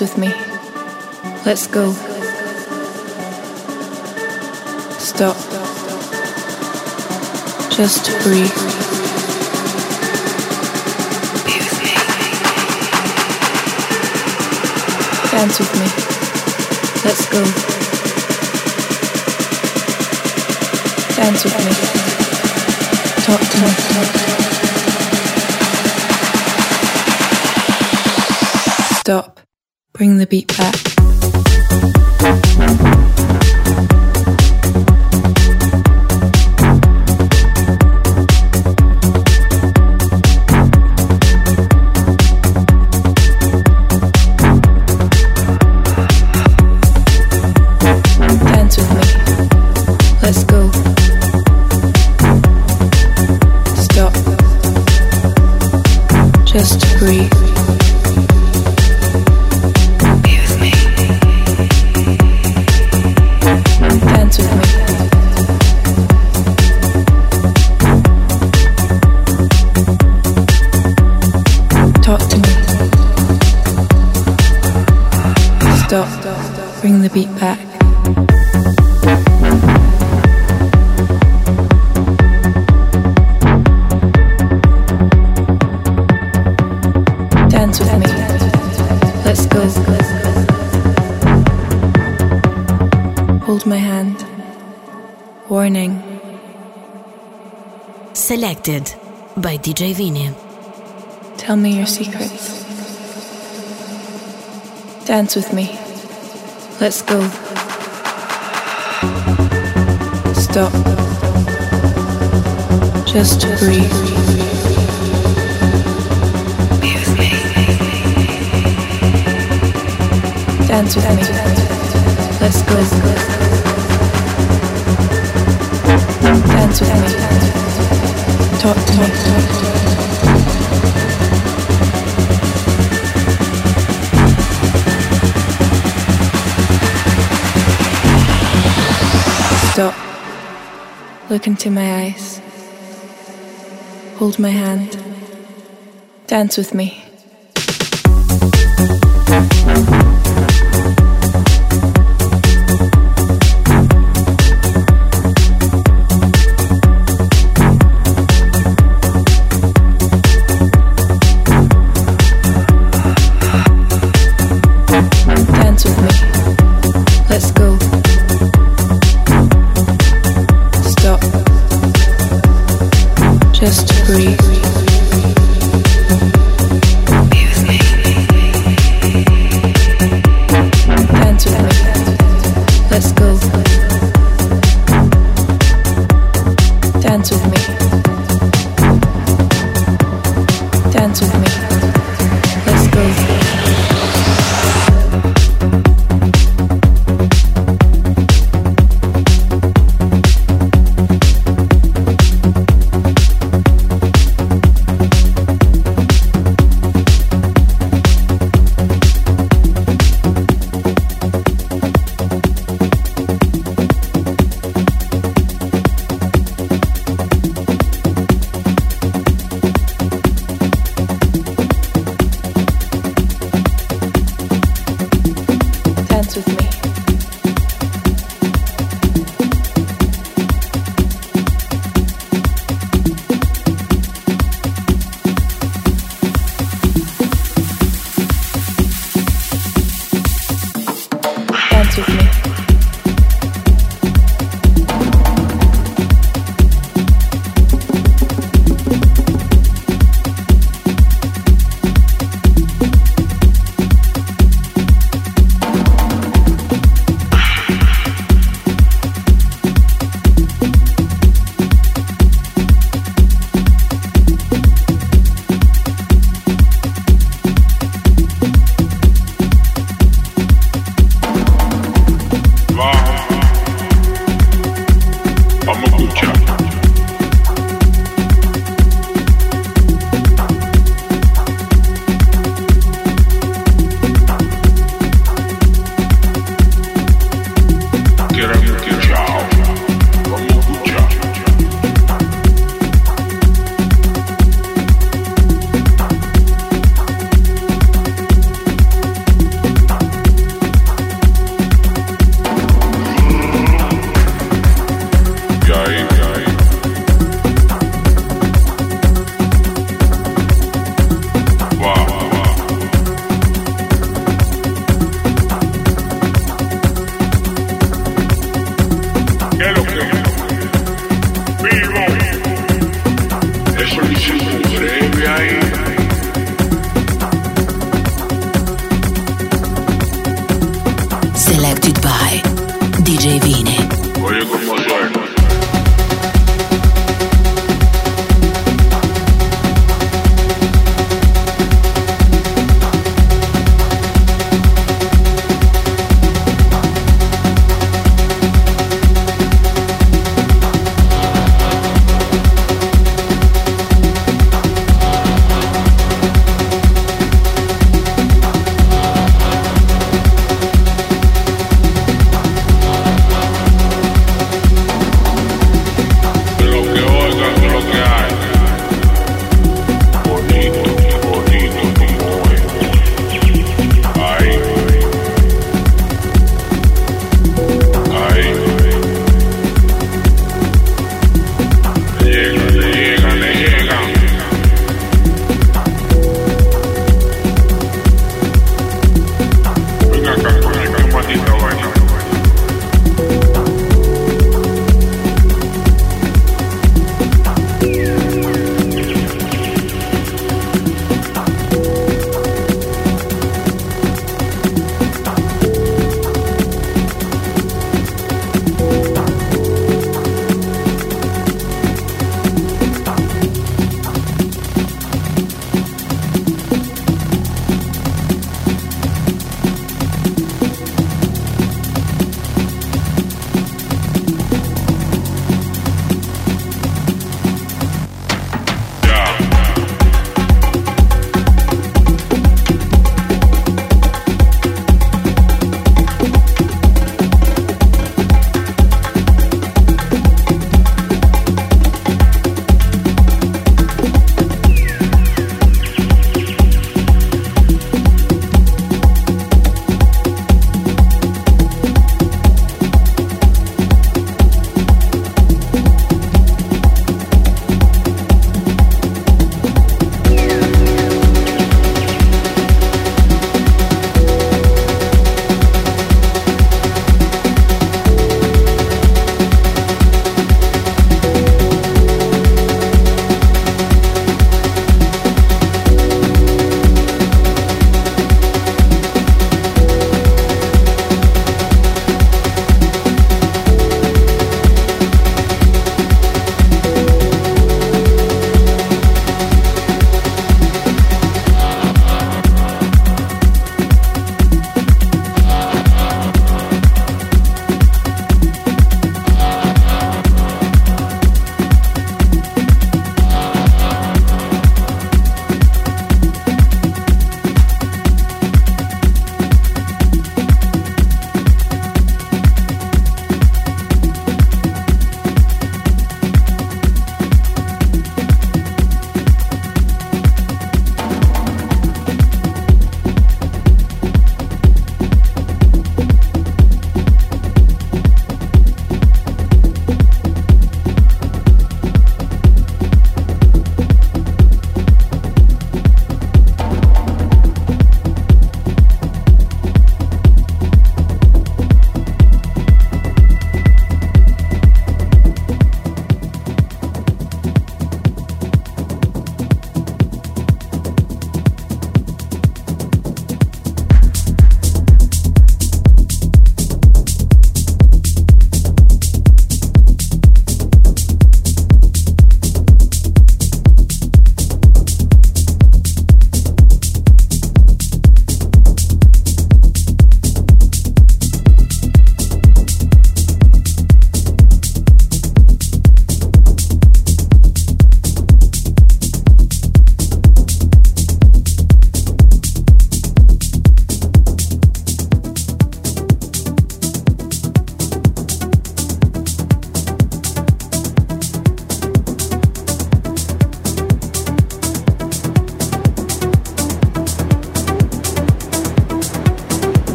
Dance with me. Let's go. Stop. Just breathe. Dance with me. Let's go. Dance with me. Talk to me. Stop. Bring the beat back. Selected by DJ Vini. Tell me your secrets. Dance with me. Let's go. Stop. Just breathe. Dance with me. Let's go. Dance with me. Stop. Look into my eyes. Hold my hand. Dance with me.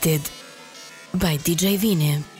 Selected by DJ Vini.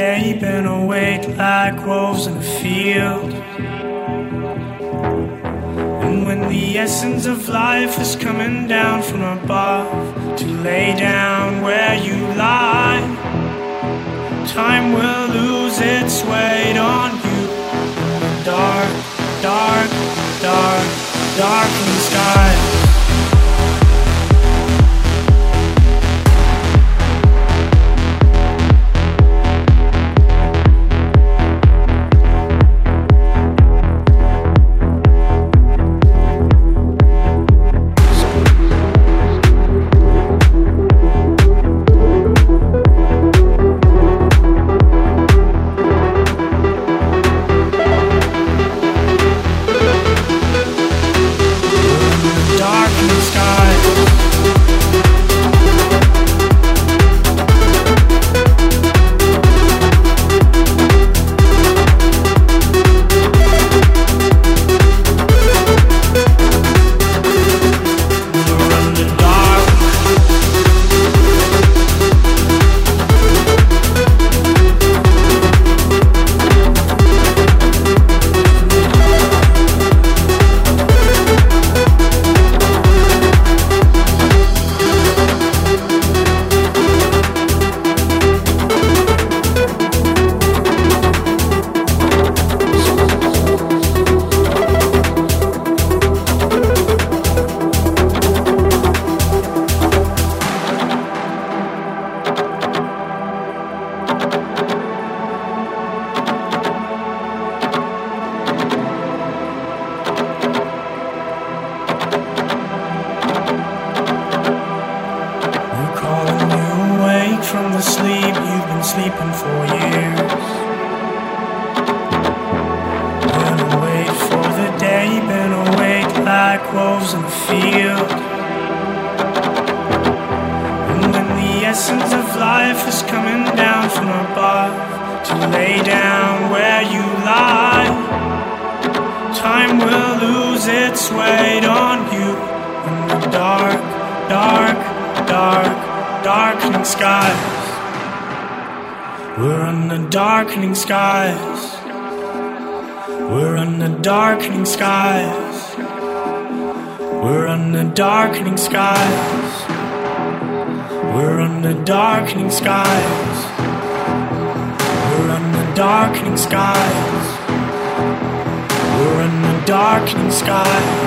Day, been awake like wolves in a field. And when the essence of life is coming down from above to lay down where you lie, time will lose its weight on you. In the dark, dark, dark, darkening sky. darkening skies. We're under darkening skies. We're under darkening skies.